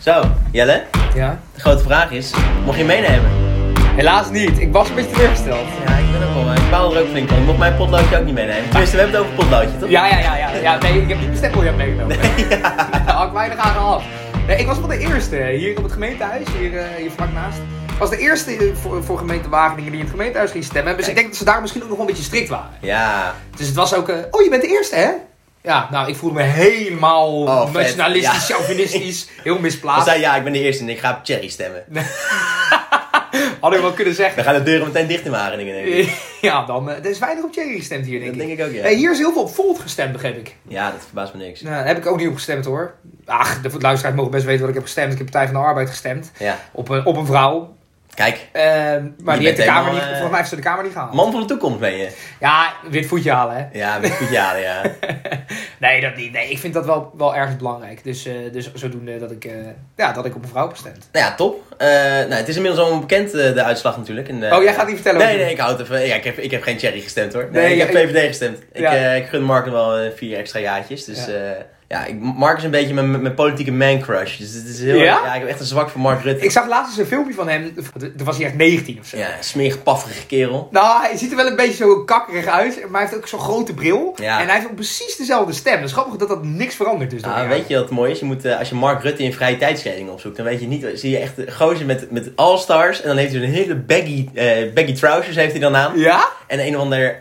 Zo, Jelle, Ja? de grote vraag is, mocht je meenemen? Helaas niet. Ik was een beetje teleurgesteld. Ja, ik ben ook wel, ik baal er ook flink van. Ik mocht mijn potloodje ook niet meenemen. Tenminste, we hebben het over potloodje, toch? Ja, ja, ja, ja. ja nee, ik heb niet mijn stempelje meegenomen. Daar had ik weinig aan gehad. Nee, ik was wel de eerste hier op het gemeentehuis, hier, eh, hier vlak naast. Ik was de eerste eh, voor, voor gemeente Wageningen die in het gemeentehuis ging stemmen. Dus ik denk dat ze daar misschien ook nog wel een beetje strikt waren. Ja, Dus het was ook, eh, oh je bent de eerste hè? Ja, nou ik voelde me helemaal Oh, nationalistisch, Ja. chauvinistisch, heel misplaatst. zei ja, ik ben de eerste en ik ga op Cherry stemmen. Had ik wel kunnen zeggen. Dan gaan de deuren meteen dicht in Wageningen, denk ik. Ja, dan, eh, er is weinig op Thierry gestemd hier denk Dat ik. denk ik ook, ja. Nee, hier is heel veel op Volt gestemd, begreep ik. Ja, dat verbaast me niks. Nou, daar heb ik ook niet op gestemd hoor. Ach, de luisteraars mogen best weten wat ik heb gestemd. Ik heb Partij van de Arbeid gestemd. Ja, Op een, op een vrouw. Kijk, Ehm, maar die, heeft de Kamer niet, eh, volgens mij heeft ze de Kamer niet gehaald. man van de toekomst ben je. Ja, wit voetje halen hè. Ja, met goed jaren, ja. Nee, dat niet. Nee, ik vind dat wel, wel ergens belangrijk. Dus, eh, dus zodoende dat ik, eh, ja, dat ik op een vrouw heb gestemd. Nou ja, top. Nou, het is inmiddels allemaal bekend, de uitslag natuurlijk. En, Oh, jij gaat niet vertellen Nee, nee, ik houd even. Ja, ik heb, ik heb geen Cherry gestemd hoor. Nee, Nee, ik heb VVD gestemd. Ik, Ja. ik gun Mark nog wel vier extra jaartjes. Dus Ja. Ja, ja ik, Mark is een beetje mijn, mijn politieke man crush. Dus het is heel, Ja? ja? ik heb echt een zwak voor Mark Rutte. Ik zag laatst eens een filmpje van hem. Toen was hij echt 19 of zo. Ja, smerig paffige kerel. Nou, hij ziet er wel een beetje zo kakkerig uit. Maar hij heeft ook zo'n grote bril. Ja. En hij heeft ook precies dezelfde stem. Dat is grappig dat dat niks verandert. Dus Nou, de weet je wat mooi is? Je moet, eh, als je Mark Rutte in vrije tijdskleding opzoekt, dan weet je niet, zie je echt gozer met, met all-stars. En dan heeft hij een hele baggy, eh, baggy trousers heeft hij dan aan. Ja? En een of ander,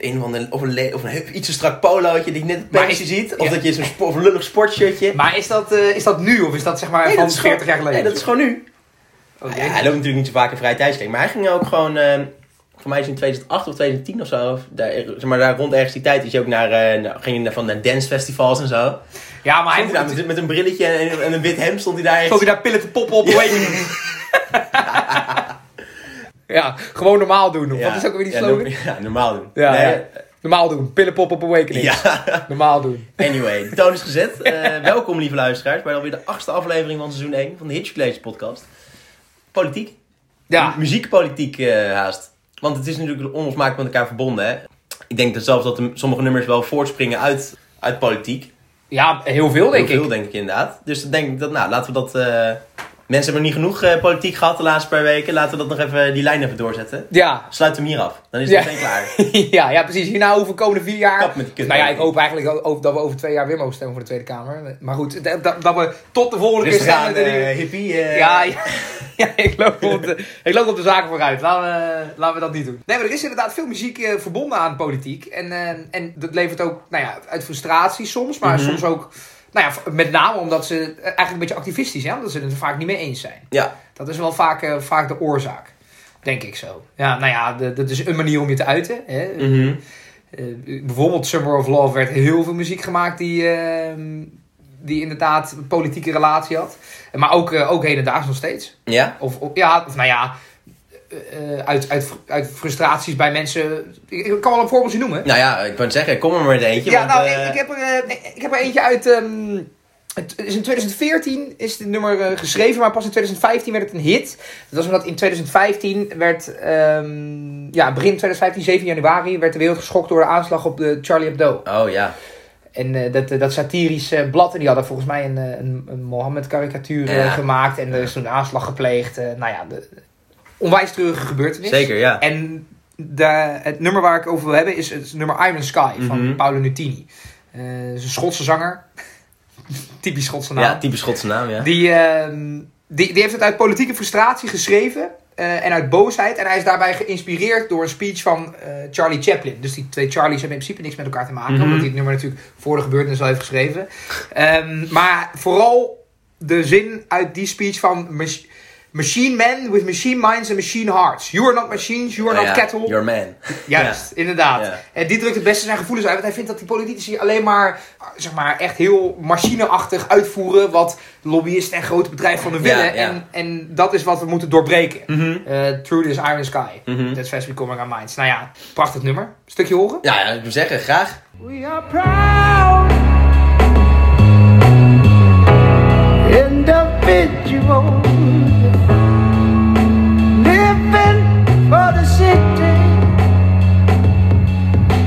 een of ander of een, of een iets te strak polootje die ik net is- ziet. Of ja. dat je zo'n of een lullig sportshirtje. Maar is dat, eh, is dat nu? Of is dat zeg maar Nee, van dat is 40 gewoon- jaar geleden? Nee, dat is gewoon nu. Oh, Ja, hij loopt natuurlijk niet zo vaak in vrije. Maar hij ging ook gewoon, eh, voor mij is het in 2008 of 2010 of zo. Of daar, zeg maar daar rond ergens die tijd is hij ook naar, eh, nou, ging hij van naar dancefestivals en zo. Ja, maar hij daar met, met een brilletje en, en een wit hemd stond hij daar. Stond hij daar pillen te poppen op Awakening? ja, gewoon normaal doen. Ja, Wat is ook weer die slogan? no- ja, normaal doen. Ja, Nee. Normaal doen. Pillen poppen op Awakening. ja. Normaal doen. Anyway, de toon is gezet. Eh, welkom lieve luisteraars bij alweer de achtste aflevering van seizoen 1 van de Hitch College podcast. Politiek. Ja. Muziekpolitiek eh, haast. Want het is natuurlijk onlosmakelijk met elkaar verbonden. Hè? Ik denk dat zelfs dat de, sommige nummers wel voortspringen uit, uit politiek. Ja, heel veel denk Heel veel ik. denk ik inderdaad. Dus dan denk ik dat, nou, laten we dat... eh, mensen hebben nog niet genoeg eh, politiek gehad de laatste paar weken. Laten we dat nog even, die lijn even doorzetten. Ja. Sluit hem hier af. Dan is het Ja. meteen klaar. ja, ja, precies. Hierna over de komende vier jaar. Kap met die kut. Nou ja, ik hoop eigenlijk ook dat we over twee jaar weer mogen stemmen voor de Tweede Kamer. Maar goed, dat, dat, we tot de volgende keer Rustig aan, stemmen. eh, hippie. eh. Ja, ja, ja, ik, loop op de, ik loop op de zaken vooruit. Laten we, laten we dat niet doen. Nee, maar er is inderdaad veel muziek eh, verbonden aan politiek. En, eh, en dat levert ook nou ja, uit frustratie soms, maar Mhm. soms ook... Nou ja, met name omdat ze eigenlijk een beetje activistisch zijn. Omdat ze het er vaak niet mee eens zijn. Ja, Dat is wel vaak, eh, vaak de oorzaak. Denk ik zo. Ja, nou ja, dat is een manier om je te uiten. Hè. Mhm. Eh, bijvoorbeeld Summer of Love werd heel veel muziek gemaakt die, eh, die inderdaad een politieke relatie had. Maar ook, eh, ook hedendaags nog steeds. ja. Of, of- ja, of nou ja, eh, eh, uit, uit, uit frustraties bij mensen. Ik, kan wel een voorbeeldje noemen. Nou ja, ik wou het zeggen, kom er maar met eentje. ja, want, nou, eh, ik, ik, heb er, eh, ik heb er eentje uit. ehm, het is in 2014 is het nummer eh, geschreven, maar pas in 2015 werd het een hit. Dat was omdat in 2015 werd, ehm, ja, begin 2015, 7 januari, werd de wereld geschokt door de aanslag op de Charlie Hebdo. Oh ja. En eh, dat, dat satirisch eh, blad, en die hadden volgens mij een, eh, een, een Mohammed-karikatuur eh, Ja. gemaakt. En er is toen een aanslag gepleegd. eh, nou ja, de, onwijs treurige gebeurtenis. Zeker, ja. En de, het nummer waar ik over wil hebben is het nummer Iron Sky van Mhm. Paolo Nutini. Eh, is een Schotse zanger. Typisch Schotse naam. Ja, typisch Schotse naam, ja. Die, ehm, die, die heeft het uit politieke frustratie geschreven. eh, en uit boosheid. En hij is daarbij geïnspireerd door een speech van eh, Charlie Chaplin. Dus die twee Charlies hebben in principe niks met elkaar te maken. Mhm. Omdat hij het nummer natuurlijk voor de gebeurtenis al heeft geschreven. Ehm, maar vooral de zin uit die speech van... mach- Machine men with machine minds and machine hearts. You are not machines, you are Oh not ja, cattle. Your man. Juist, inderdaad. En die drukt het beste zijn gevoelens uit. Want hij vindt dat die politici alleen maar, zeg maar, echt heel machineachtig uitvoeren wat lobbyisten en grote bedrijven van Ja, willen. En, en dat is wat we moeten doorbreken. Mhm. Eh, Through this iron sky. Mhm. That's fast becoming our minds. Nou ja, prachtig nummer. Stukje horen? Ja, ja, ik wil zeggen, graag. We are proud individuals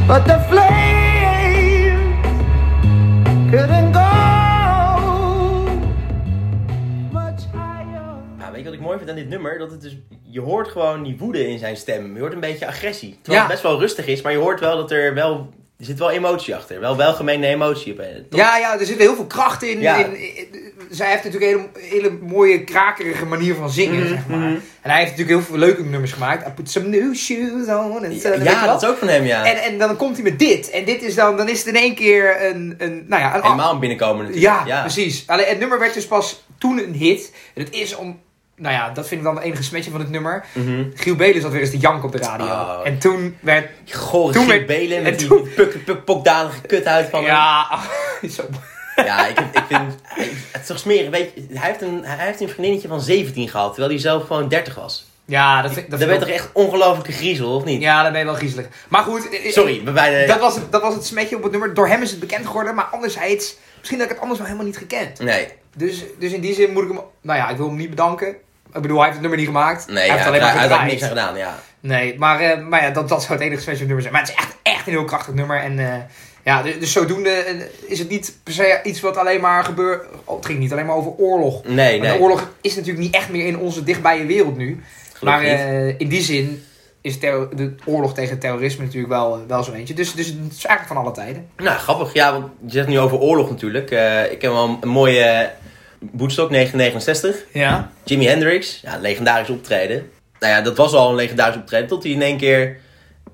but the flames couldn't go. mooi vind aan dit nummer, dat het dus, je hoort gewoon die woede in zijn stem. Je hoort een beetje agressie. Terwijl Ja. het best wel rustig is, maar je hoort wel dat er wel, er zit wel emotie achter. Wel welgemeende emotie op. eh, toch? Ja, ja, er zit heel veel kracht in. Ja. in, in- zij heeft natuurlijk een hele, hele mooie, krakerige manier van zingen, Mhm, zeg maar. mhm. En hij heeft natuurlijk heel veel leuke nummers gemaakt. I put some new shoes on. En Ja, wel. dat is ook van hem, ja. En, en dan komt hij met dit. En dit is dan, dan is het in één keer een, een nou ja, een Helemaal een binnenkomen natuurlijk. Ja, precies. Alleen het nummer werd dus pas toen een hit. En het is om, nou ja, dat vind ik dan het enige smetje van het nummer. Mhm. Giel Belen zat weer eens te janken op de radio. Oh. En toen werd, Toen Giel werd- Belen en met die toen- puk, pokdalige kuthuid van hem. ja, zo. Ja, ik, ik vind het is toch smerig. Weet je, hij, heeft een, hij heeft een vriendinnetje van 17 gehad, terwijl hij zelf gewoon 30 was. Ja, dat vind, dat Dat vind werd ik toch echt ongelofelijke griezel, of niet? Ja, dan ben je wel griezelig. Maar goed. eh, eh, Sorry, beide... Dat was, het, dat was het smetje op het nummer. Door hem is het bekend geworden. Maar anderzijds, misschien dat ik het anders wel helemaal niet gekend. Nee, Dus, dus in die zin moet ik hem... Nou ja, ik wil hem niet bedanken. Ik bedoel, hij heeft het nummer niet gemaakt. nee hij ja, heeft alleen hij maar hij had er gedraaid. niks aan gedaan, ja. Nee, maar, eh, maar ja, dat, dat zou het enige het nummer zijn. Maar het is echt, echt een heel krachtig nummer. En eh, ja, dus, zodoende eh, is het niet per se iets wat alleen maar gebeurt... Oh, het ging niet alleen maar over oorlog. Nee, Maar nee. de oorlog is natuurlijk niet echt meer in onze dichtbije wereld nu. Maar eh, in die zin is de oorlog tegen terrorisme natuurlijk wel, wel zo eentje. Dus, dus het is eigenlijk van alle tijden. Nou, grappig. Ja, want je zegt nu over oorlog natuurlijk. Eh, ik heb wel een, mooie eh, Woodstock 1969. Ja. Jimi Hendrix, ja, legendarisch optreden. Nou ja, dat was al een legendarisch optreden, tot hij in één keer,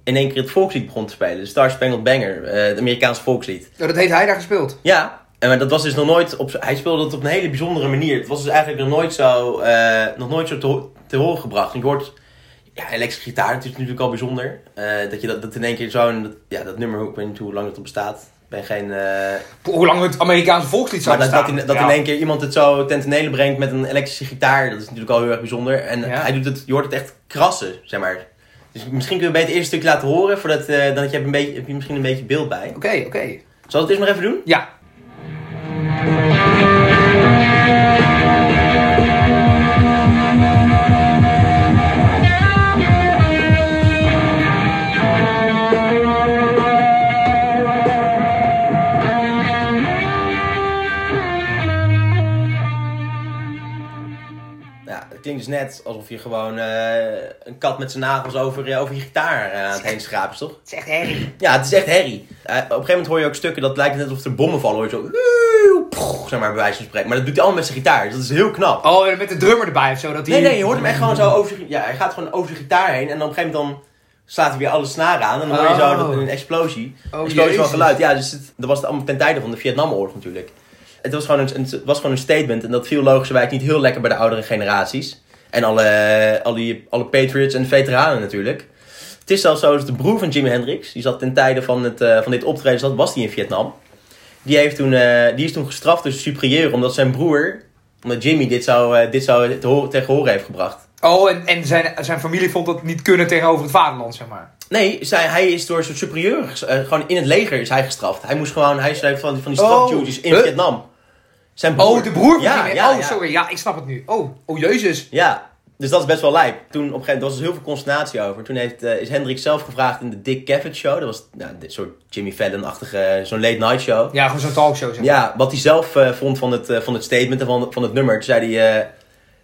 in één keer het volkslied begon te spelen. De Star Spangled Banger, eh, het Amerikaanse volkslied. Dat heeft hij daar gespeeld. Ja, en dat was dus nog nooit, op, hij speelde het op een hele bijzondere manier. Het was dus eigenlijk nog nooit zo, eh, nog nooit zo te, ho- te horen gebracht. Je hoort, ja, elektrische gitaar, het is natuurlijk al bijzonder. eh, dat je dat, dat in één keer zo'n, dat- ja, dat nummer, ik weet niet hoe lang het al bestaat. Ik ben geen... Hoe lang het Amerikaanse volkslied zou maar dat, dat, bestaan. in, dat Ja. in één keer iemand het zo ten brengt met een elektrische gitaar, dat is natuurlijk al heel erg bijzonder. En Ja. hij doet het, je hoort het echt krassen, zeg maar. Dus misschien kun je beter eerst een stuk laten horen, voordat eh, dan heb je, een beetje, heb je misschien een beetje beeld bij. Oké, oké. Zal ik het eerst maar even doen? Ja. Klinkt dus net alsof je gewoon eh, een kat met zijn nagels over, eh, over je gitaar eh, aan het heen schraapt, toch? Het is echt herrie. Ja, het is echt herrie. Op een gegeven moment hoor je ook stukken dat lijkt net alsof er bommen vallen. Hoor je zo, zeg maar, bij wijze van spreken. Maar dat doet hij allemaal met zijn gitaar. Dat is heel knap. Oh, en met de drummer erbij of zo. Dat hij... Nee, nee, je hoort hem echt gewoon zo over zijn... Ja, hij gaat gewoon over zijn gitaar heen. En dan op een gegeven moment dan slaat hij weer alle snaren aan. En dan hoor je zo Oh. dat, een explosie. Oh, explosie van geluid. Ja, dus het, dat was het allemaal ten tijde van de Vietnamoorlog natuurlijk. Het was, gewoon een, het was gewoon een statement. En dat viel logischerwijs niet heel lekker bij de oudere generaties. En alle, alle, die- alle patriots en veteranen natuurlijk. Het is zelfs zo dat de broer van Jimi Hendrix... Die zat ten tijde van, het, eh, van dit optreden, zat, was die in Vietnam. Die, heeft toen, eh, die is toen gestraft door zijn superieur. Omdat zijn broer... Omdat Jimmy dit zou, eh, dit zou te horen, tegen horen heeft gebracht. Oh, en, en zijn, zijn familie vond dat niet kunnen tegenover het vaderland, zeg maar. Nee, zij, hij is door zijn superieur, eh, gewoon in het leger is hij gestraft. Hij moest gewoon, hij schreef van, van die Oh, strafduties in huh? Vietnam. Zijn broer. Oh, de broer van ja, oh, sorry. Ja, ik snap het nu. Oh, oh jezus. Ja, dus dat is best wel lijp. Toen op een gegeven moment was er heel veel consternatie over. Toen heeft, eh, is Hendrik zelf gevraagd in de Dick Cavett show. Dat was nou, dit soort Jimmy Fallon-achtige, zo'n late night show. Ja, gewoon zo'n talkshow, zeg maar. Ja, wat hij zelf eh, vond van het, eh, van het statement en van, van het nummer. Toen zei hij, eh,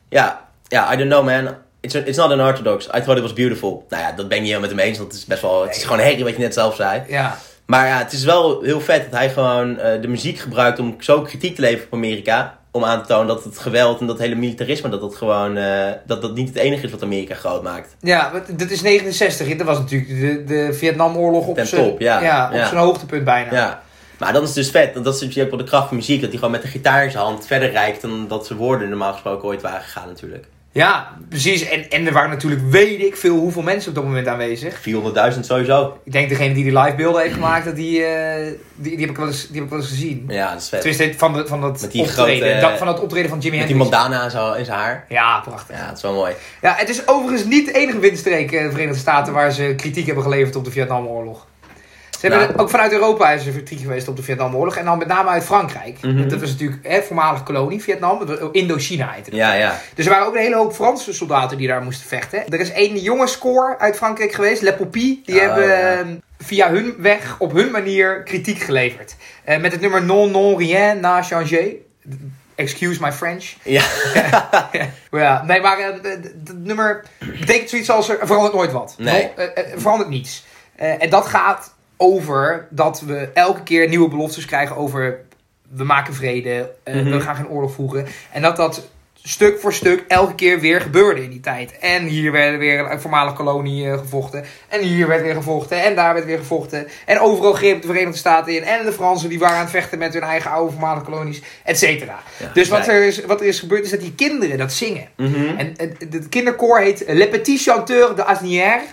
ja, ja, I don't know man. It's, it's not unorthodox. I thought it was beautiful. Nou ja, dat ben ik niet helemaal met hem eens. Want het is best wel, het is gewoon herrie wat je net zelf zei. Ja. Maar ja, het is wel heel vet dat hij gewoon eh, de muziek gebruikt om zo kritiek te leveren op Amerika. Om aan te tonen dat het geweld en dat hele militarisme, dat dat gewoon, eh, dat dat niet het enige is wat Amerika groot maakt. Ja, dit is 69. Dat was natuurlijk de, de Vietnamoorlog op zijn top, ja. op Ja. zijn hoogtepunt bijna. Ja. Maar dat is dus vet. want Dat is natuurlijk ook wel de kracht van muziek. Dat hij gewoon met de gitaar in zijn hand verder reikt dan dat zijn woorden normaal gesproken ooit waren gegaan natuurlijk. Ja, precies. En, en er waren natuurlijk, weet ik veel, hoeveel mensen op dat moment aanwezig. 400.000 sowieso. Ik denk degene die die live beelden heeft gemaakt, dat die, eh, die, die, heb ik wel eens, die heb ik wel eens gezien. Ja, dat is vet. Tenminste, van, de, van, dat Met die optreden, grote, dat- van het optreden van Jimmy Met die Hendrix. bandana zo in zijn haar. Ja, prachtig. Ja, dat is wel mooi. Ja, het is overigens niet de enige windstreek in de Verenigde Staten waar ze kritiek hebben geleverd op de Vietnamoorlog. Ze hebben Nou. ook vanuit Europa is er kritiek geweest op de Vietnamoorlog. En dan met name uit Frankrijk. Mhm. Dat was natuurlijk hè, voormalig kolonie, Vietnam. Indochina heette. Ja, ja. Dus er waren ook een hele hoop Franse soldaten die daar moesten vechten. Er is één jonge score uit Frankrijk geweest, Le Popie. Die Oh, hebben ja. eh, via hun weg, op hun manier, kritiek geleverd. Eh, met het nummer Non, non, rien, na changer. Excuse my French. Ja. ja, nee, maar eh, het nummer betekent zoiets als er verandert nooit wat. Nee. No, eh, eh, verandert niets. Eh, en dat gaat over dat we elke keer nieuwe beloftes krijgen over we maken vrede, Mhm. we gaan geen oorlog voeren. En dat dat stuk voor stuk elke keer weer gebeurde in die tijd. En hier werd weer een voormalige kolonie eh, gevochten. En hier werd weer gevochten. En daar werd weer gevochten. En overal greep de Verenigde Staten in. En de Fransen die waren aan het vechten met hun eigen oude voormalige kolonies. Et cetera. Ja, dus wat er, is, wat er is gebeurd is dat die kinderen dat zingen. Mhm. En het het kinderkoor heet Le Petit Chanteur de Asnières.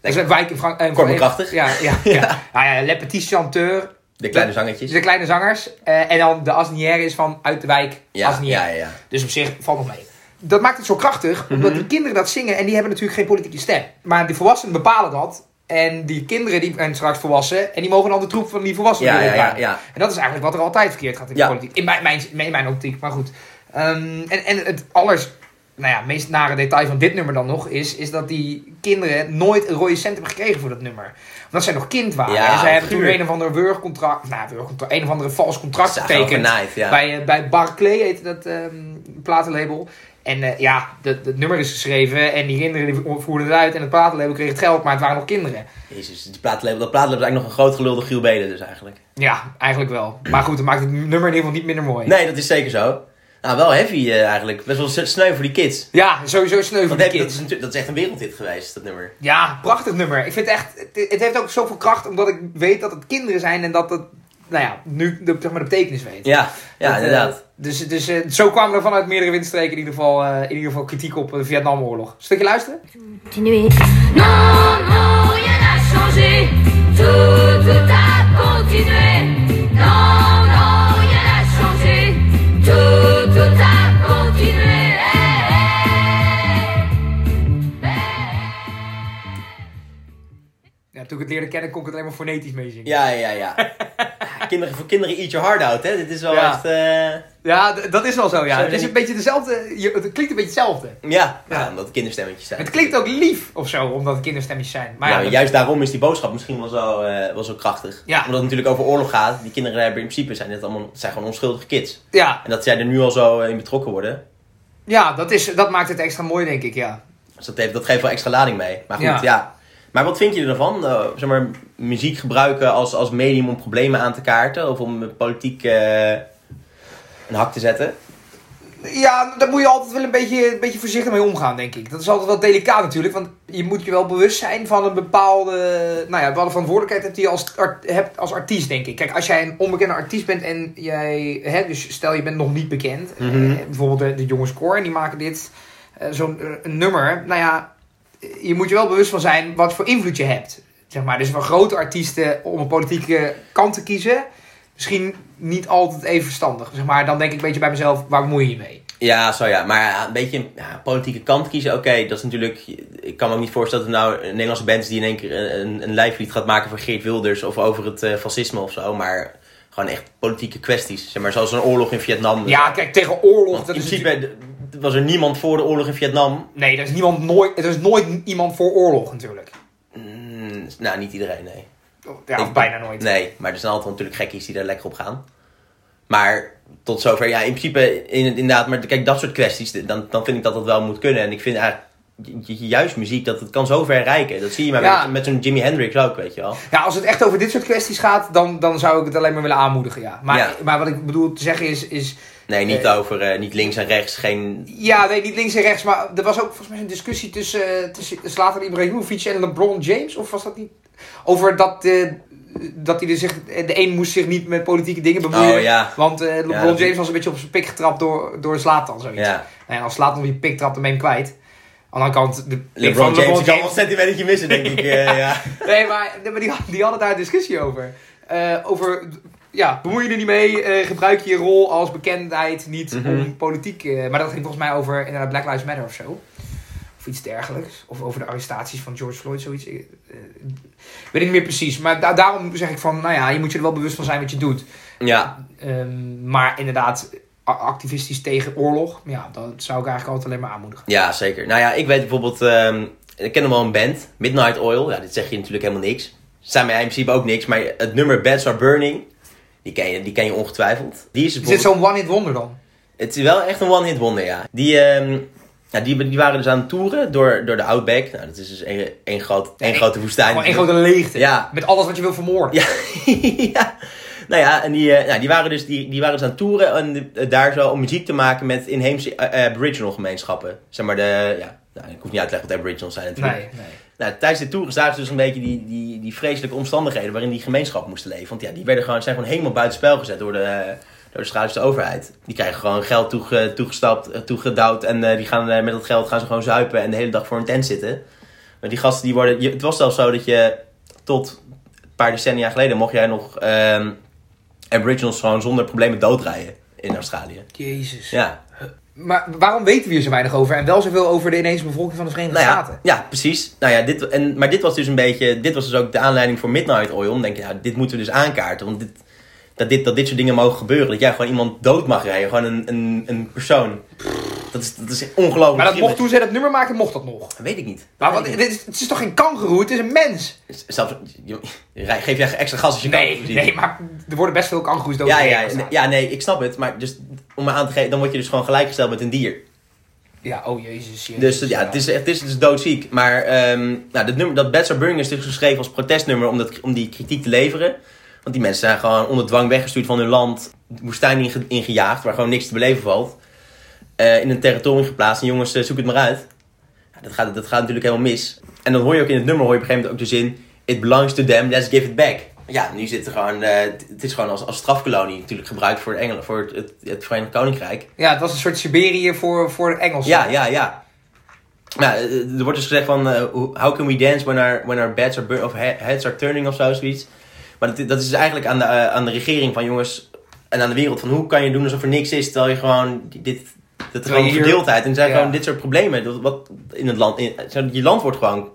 Dat is een wijk in Frankrijk. Kort maar krachtig. Ja, ja, ja. Nou ja, Le Petit Chanteur. De kleine zangetjes. De kleine zangers. Eh, en dan de Asnières is van uit de wijk Ja, Asnières. ja, ja, ja. Dus op zich valt nog mee. Dat maakt het zo krachtig, omdat die kinderen dat zingen en die hebben natuurlijk geen politieke stem. Maar die volwassenen bepalen dat. En die kinderen die zijn straks volwassen en die mogen dan de troep van die volwassenen Ja, ja, ja, ja. En dat is eigenlijk wat er altijd verkeerd gaat in de Ja. politiek. In mijn, mijn, in mijn optiek, maar goed. Ehm, en, en het allers, nou ja, meest nare detail van dit nummer dan nog is, is dat die kinderen nooit een rode cent hebben gekregen voor dat nummer. Omdat zij nog kind waren. Ja, en zij hebben toen een of ander wurgcontract, nou, wurgcontract, een of andere vals contract getekend. ja. Bij, eh, bij Barclay heette dat ehm, platenlabel. En eh, ja, het nummer is geschreven en die kinderen die voerden het uit en het platenlabel kreeg het geld, maar het waren nog kinderen. Jezus, die dat plaatlabel is eigenlijk nog een groot gelulde Giel dus eigenlijk. Ja, eigenlijk wel. Maar goed, dat maakt het nummer in ieder geval niet minder mooi. Nee, dat is zeker zo. Nou, wel heavy eh, eigenlijk. Best wel sneu voor die kids. Ja, sowieso sneu voor Want de dat, kids. is, natuurlijk- dat is echt een wereldhit geweest, dat nummer. Ja, prachtig nummer. Ik vind het echt, het, het heeft ook zoveel kracht omdat ik weet dat het kinderen zijn en dat het, nou ja, nu de, zeg maar, de betekenis weet. Ja, ja Dat, eh, inderdaad. dus dus eh, zo kwamen er vanuit meerdere windstreken in ieder geval, eh, in ieder geval kritiek op de Vietnamoorlog. Stukje luisteren? continuer. Non, non, rien n'a changé. Tout, tout a toen ik het leerde kennen kon ik het alleen maar fonetisch meezingen. Ja, ja, ja. Kinderen, voor kinderen eat your heart out, hè. Dit is wel Ja. echt... eh, Ja, dat is wel zo, ja. Zo het is een beetje dezelfde, je, het klinkt een beetje hetzelfde. ja, Ja. ja, omdat het kinderstemmetjes zijn. Het klinkt ook lief of zo, omdat het kinderstemmetjes zijn. Maar juist daarom is die boodschap misschien wel zo, eh, wel zo krachtig. Ja. Omdat het natuurlijk over oorlog gaat. Die kinderen hebben in principe zijn het allemaal, zijn gewoon onschuldige kids. ja, En dat zij er nu al zo eh, in betrokken worden. ja dat, is, dat maakt het extra mooi, denk ik, ja. Dus dat, heeft, dat geeft wel extra lading mee. Maar goed, Ja. Maar wat vind je ervan? Eh, zeg maar, muziek gebruiken als, als medium om problemen aan te kaarten? Of om politiek eh, een hak te zetten? Ja, daar moet je altijd wel een beetje, een beetje voorzichtig mee omgaan, denk ik. Dat is altijd wel delicaat natuurlijk, want je moet je wel bewust zijn van een bepaalde, nou ja, bepaalde verantwoordelijkheid hebt die je als, art- hebt als artiest, denk ik. Kijk, als jij een onbekende artiest bent en jij, hè, dus stel je bent nog niet bekend, Mhm. eh, bijvoorbeeld de, de jongens en die maken dit, eh, zo'n nummer, nou ja, je moet je wel bewust van zijn wat voor invloed je hebt. Zeg maar. Dus voor grote artiesten om een politieke kant te kiezen, misschien niet altijd even verstandig. Zeg maar, dan denk ik een beetje bij mezelf, waar bemoei je je mee? Ja, zo ja. Maar een beetje ja, politieke kant kiezen. Oké, dat is natuurlijk... Ik kan me ook niet voorstellen dat er nou een Nederlandse band is die in één keer een, een, een lijflied gaat maken voor Geert Wilders. Of over het eh, fascisme of zo. Maar gewoon echt politieke kwesties. Zeg maar, zoals een oorlog in Vietnam. Ja, kijk, tegen oorlog. Dat in principe was er niemand voor de oorlog in Vietnam. Nee, er is, niemand nooit, er is nooit iemand voor oorlog natuurlijk. Mm, nou, niet iedereen, nee. Ja, of Ik- bijna nooit. Nee, maar er zijn altijd natuurlijk gekkies die daar lekker op gaan. Maar tot zover, ja, in principe in, inderdaad, maar kijk, dat soort kwesties, dan, dan vind ik dat dat wel moet kunnen. En ik vind eigenlijk ju- ju- juist muziek, dat het kan zo ver rijken. Dat zie je maar Ja. met, met zo'n Jimi Hendrix ook, weet je wel. Ja, als het echt over dit soort kwesties gaat, dan, dan zou ik het alleen maar willen aanmoedigen, ja. Maar, Ja. maar wat ik bedoel te zeggen is, is... Nee, niet Eh. over, eh, niet links en rechts, geen... Ja, nee, niet links en rechts, maar er was ook volgens mij een discussie tussen, eh, tussen Zlatan Ibrahimovic en LeBron James, of was dat niet? Over dat, eh, dat hij er zich, de een moest zich niet met politieke dingen bemoeien. Oh ja, Want LeBron James was een beetje op zijn pik getrapt door, door Zlatan, zoiets. ja. Nou ja, als Zlatan op die pik trapt, dan ben je hem kwijt. Aan de andere kant, de LeBron James, LeBron ik kan wel een centimetertje missen, denk ik. ja. Nee, maar, nee, maar die, die hadden daar een discussie over. Eh, over, ja, bemoei je er niet mee, eh, gebruik je je rol als bekendheid niet Mhm. om politiek... eh, maar dat ging volgens mij over inderdaad Black Lives Matter of zo. Of iets dergelijks. Of over de arrestaties van George Floyd, zoiets. Eh, weet ik niet meer precies. Maar da- daarom zeg ik van, nou ja, je moet je er wel bewust van zijn wat je doet. ja, Ehm, maar inderdaad, activistisch tegen oorlog, ja, dat zou ik eigenlijk altijd alleen maar aanmoedigen. ja, zeker. Nou ja, ik weet bijvoorbeeld, ehm, ik ken nog wel een band, Midnight Oil. Ja, dit zeg je natuurlijk helemaal niks. Zijn mij in principe ook niks, maar het nummer Beds Are Burning Die ken je, die ken je ongetwijfeld. Die is, Is dit zo'n one-hit wonder dan? Het is wel echt een one-hit wonder, ja. Die, ehm, ja, die, die waren dus aan het toeren door, door de Outback. Nou, dat is dus één, één, groot, één grote woestijn. Gewoon één grote leegte. Ja. Met alles wat je wil vermoorden. Ja, ja. Nou ja, en die, eh, nou, die, waren dus, die, die waren dus aan het toeren en eh, daar zo om muziek te maken met inheemse eh, Aboriginal gemeenschappen. Zeg maar de, ja, nou, ik hoef niet uit te leggen wat Aboriginals zijn natuurlijk. Nee, nee. Nou, tijdens de toeren zagen ze dus een beetje die, die, die vreselijke omstandigheden waarin die gemeenschap moesten leven. Want ja, die werden gewoon, zijn gewoon helemaal buitenspel gezet door de, door de Australische overheid. Die krijgen gewoon geld toege, toegestapt, eh, toegedouwd en eh, die gaan, eh, met dat geld gaan ze gewoon zuipen en de hele dag voor een tent zitten. Maar die gasten die worden, je- het was zelfs zo dat je tot een paar decennia geleden mocht jij nog ehm, Aboriginals gewoon zonder problemen doodrijden in Australië. Jezus. Ja, Maar waarom weten we hier zo weinig over? En wel zoveel over de ineens bevolking van de Verenigde nou ja, Staten? ja, precies. Nou ja, dit, en, maar dit was dus een beetje, dit was dus ook de aanleiding voor Midnight Oil. Om te denken, ja, dit moeten we dus aankaarten. Want dit, dat, dit, dat dit soort dingen mogen gebeuren. Dat jij gewoon iemand dood mag rijden. Gewoon een, een, een persoon. Dat is, dat is ongelooflijk. Maar dat mocht toen zij dat nummer maken, mocht dat nog. Weet ik niet. Maar wat, dit is, het is toch geen kangeroe? Het is een mens? Zelfs, je, je geef jij extra gas als je Nee, nee, maar er worden best veel kangeroes dood. Ja, ja, ja, ja, nee, ik snap het. Maar dus, om me aan te geven, dan word je dus gewoon gelijkgesteld met een dier. Ja, oh jezus. jezus Dus ja, het is, het is, is doodziek. Maar ehm, nou, dat, nummer, dat Beds Are Burning is dus geschreven als protestnummer om, dat, om die kritiek te leveren. Want die mensen zijn gewoon onder dwang weggestuurd van hun land. Woestijn inge- ingejaagd, waar gewoon niks te beleven valt. Eh, in een territorium geplaatst. En jongens, eh, zoek het maar uit. Ja, dat, gaat, dat gaat natuurlijk helemaal mis. En dan hoor je ook in het nummer hoor je op een gegeven moment ook de zin... It belongs to them, let's give it back. Ja, nu zit er gewoon... eh, het is gewoon als, als strafkolonie natuurlijk gebruikt voor, Engeland, voor het, het, het Verenigd Koninkrijk. Ja, het was een soort Siberië voor, voor de Engelsen. Ja, ja, ja. Nou, er wordt dus gezegd van, how can we dance when our, when our beds are of he- heads are turning of zo, zoiets. Maar dat, dat is dus eigenlijk aan de, aan de regering van jongens en aan de wereld van hoe kan je doen alsof er niks is, terwijl je gewoon dit, dat er gewoon hier- verdeeldheid en zijn Ja. gewoon dit soort problemen. Dat, wat in het land, in, je land wordt gewoon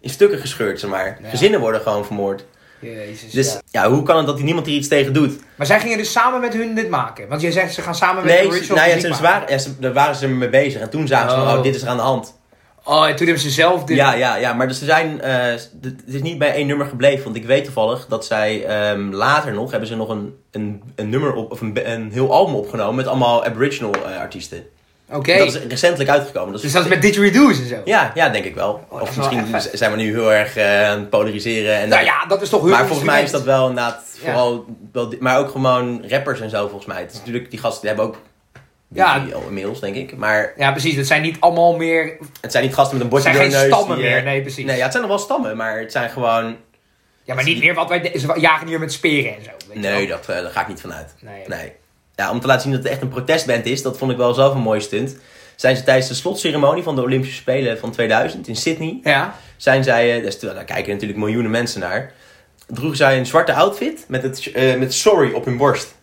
in stukken gescheurd, zeg maar. Ja. Gezinnen worden gewoon vermoord. Jezus, Dus ja. ja. hoe kan het dat niemand hier iets tegen doet? Maar zij gingen dus samen met hun dit maken. Want jij zegt ze gaan samen met de Nee, ze, original nou ja, muziek ze, ze maken. waren, ja, ze, daar waren ze mee bezig en toen zagen ze Oh. oh, dit is er aan de hand. Oh, en toen hebben ze zelf dit... Ja, ja, ja, maar dus ze zijn, eh, het is niet bij één nummer gebleven. Want ik weet toevallig dat zij ehm, later nog, hebben ze nog een, een, een nummer op, of een, een heel album opgenomen met allemaal Aboriginal eh, artiesten. Oké. Dat is recentelijk uitgekomen. Dat is, Dus dat is met didgeridoos en zo. Ja, ja, denk ik wel. Oh, of misschien zijn we nu heel erg eh, aan het polariseren. En Nou ja, dat is toch hun maar volgens mij is dat wel inderdaad Ja. vooral, wel, maar ook gewoon rappers en zo volgens mij. Het is natuurlijk, die gasten die hebben ook Ja. al inmiddels, denk ik. Maar Ja, precies. Het zijn niet allemaal meer... het zijn niet gasten met een Het bordje zijn door geen neus stammen die, eh, meer. Nee, precies. Nee, ja, het zijn nog wel stammen, maar het zijn gewoon... Ja, maar niet meer wat wij... Ze jagen hier met speren en zo. Weet Nee, dat, eh, daar ga ik niet van uit. Nee. Nee. Ja, om te laten zien dat het echt een protestband is, dat vond ik wel zelf een mooie stunt. Zijn ze tijdens de slotceremonie van de Olympische Spelen van 2000 in Sydney, Ja. zijn zij, eh, dus, daar kijken natuurlijk miljoenen mensen naar, droegen zij een zwarte outfit met, het, met sorry op hun borst.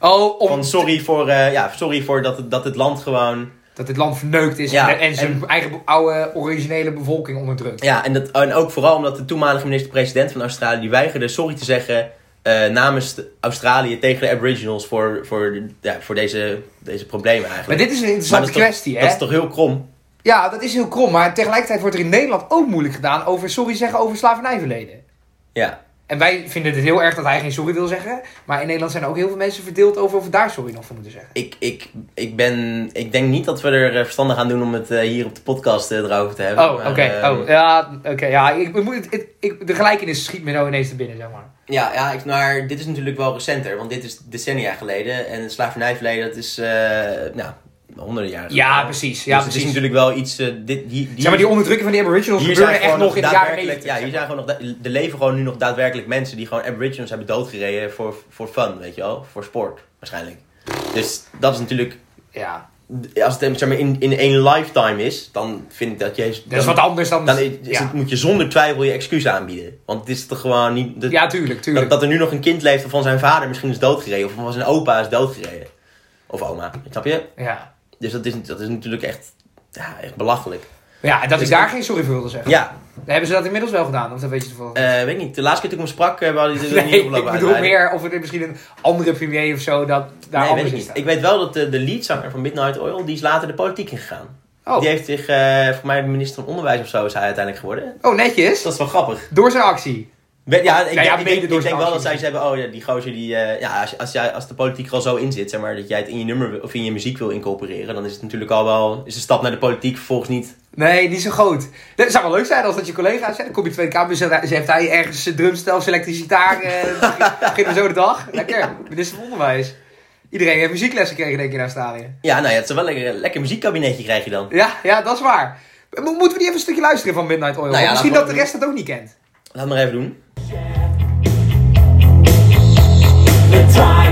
Oh, om Van sorry voor, eh, ja, sorry voor dat, het, dat het land gewoon... dat dit land verneukt is Ja, en, en zijn en- eigen oude originele bevolking onderdrukt. Ja, en, dat, en ook vooral omdat de toenmalige minister-president van Australië, die weigerde sorry te zeggen eh, namens Australië tegen de Aboriginals voor, voor, ja, voor deze, deze problemen Maar eigenlijk. dit is een Maar interessante dat is toch- kwestie, hè? Dat is toch heel krom? Ja, dat is heel krom. Maar tegelijkertijd wordt er in Nederland ook moeilijk gedaan over sorry zeggen over slavernijverleden. Ja. En wij vinden het heel erg dat hij geen sorry wil zeggen. Maar in Nederland zijn er ook heel veel mensen verdeeld over of we daar sorry nog voor moeten zeggen. Ik, ik, ik, ben, ik denk niet dat we er eh, verstandig aan doen om het eh, hier op de podcast eh, erover te hebben. Oh, oké. oh, ja, oké. ja, ik, ik moet ik, ik- de gelijkenis schiet me nou ineens te binnen, zeg maar. Ja, ja ik, maar dit is natuurlijk wel recenter, want dit is decennia geleden. En het slavernijverleden, dat is, nou, honderden jaren Ja, geleden. precies. Dus Ja, het is precies. natuurlijk wel iets, eh, dit, die, die, Zeg maar, die onderdrukking van die aboriginals hier echt nog in de jaren daadwerkelijk, 90. ja, hier zijn gewoon nog, er leven gewoon nu nog daadwerkelijk mensen die gewoon aboriginals hebben doodgereden voor, voor fun, weet je wel, voor sport, waarschijnlijk. Dus dat is natuurlijk, Ja, als het zeg maar, in, in één lifetime is, dan vind ik dat je... dat is wat anders dan... Dan is, is ja. het, moet je zonder twijfel je excuus aanbieden. Want het is toch gewoon niet... dat- ja, tuurlijk, tuurlijk. dat, dat er nu nog een kind leeft van zijn vader misschien is doodgereden. Of van zijn opa is doodgereden. Of oma, snap je? Ja. Dus dat is, dat is natuurlijk echt, ja, echt belachelijk. Ja, en dat Dus ik daar geen sorry voor wilde zeggen. Ja, Hebben ze dat inmiddels wel gedaan? Of dat weet je toevallig? eh, weet ik niet. De laatste keer toen ik hem sprak, uh, hadden die er nee, niet op ik bedoel meer of er misschien een andere premier of zo dat daar Nee, weet ik is. niet. Ik weet wel dat de, de leadzanger van Midnight Oil, die is later de politiek ingegaan. Oh. Die heeft zich, eh voor mij minister van Onderwijs of zo is hij uiteindelijk geworden. oh, netjes. Dat is wel grappig. Door zijn actie. Ja, ik, ja, denk- ik, denk, ik wel dat zij ze hebben, oh ja, die gozer die, eh, ja, als, als, jij, als de politiek er al zo in zit, zeg maar, dat jij het in je nummer of in je muziek wil incorporeren, dan is het natuurlijk al wel, is de stap naar de politiek vervolgens niet. Nee, niet zo groot. Het zou wel leuk zijn als dat je collega's zijn. Dan kom je Tweede Kamer, ze ze heeft hij ergens een drumstel elektrische gitaar. we zo de dag. Lekker. Minister van Onderwijs. Iedereen heeft muzieklessen gekregen, denk je, in Australië. Ja, nou ja, het is wel lekker, lekker muziekkabinetje krijg je dan. Ja, ja, dat is waar. Mo- Moeten we die even een stukje luisteren van Midnight Oil? Nou ja, Misschien dat we de dat rest het ook niet kent. Laat maar even doen. The time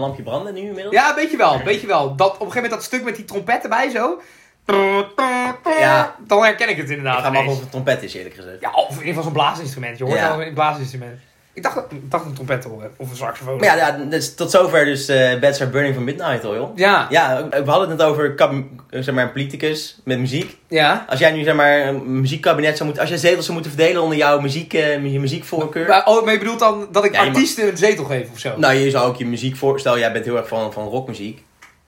lampje branden nu inmiddels? Ja, weet je wel, weet je wel. Dat, op een gegeven moment dat stuk met die trompet erbij zo. Ja. Dan herken ik het inderdaad. Ik ga maar of het trompet is, eerlijk gezegd. Ja, of in ieder geval zo'n blaasinstrument. Je hoort Ja. wel een blaasinstrument. Ik dacht, ik dacht een trompet. Of een saxofoon. Maar ja, ja dus tot zover dus eh Beds Are Burning van Midnight Oil. Ja. Ja, we hadden het net over zeg maar, een politicus met muziek. Ja. Als jij nu zeg maar, een muziekkabinet zou moeten... Als jij zetels zou moeten verdelen onder jouw muziek, je muziekvoorkeur... Maar, oh, maar je bedoelt dan dat ik Ja, artiesten een zetel geef of zo? Nou, je zou ook je muziek voorstellen. Jij bent heel erg van, van rockmuziek.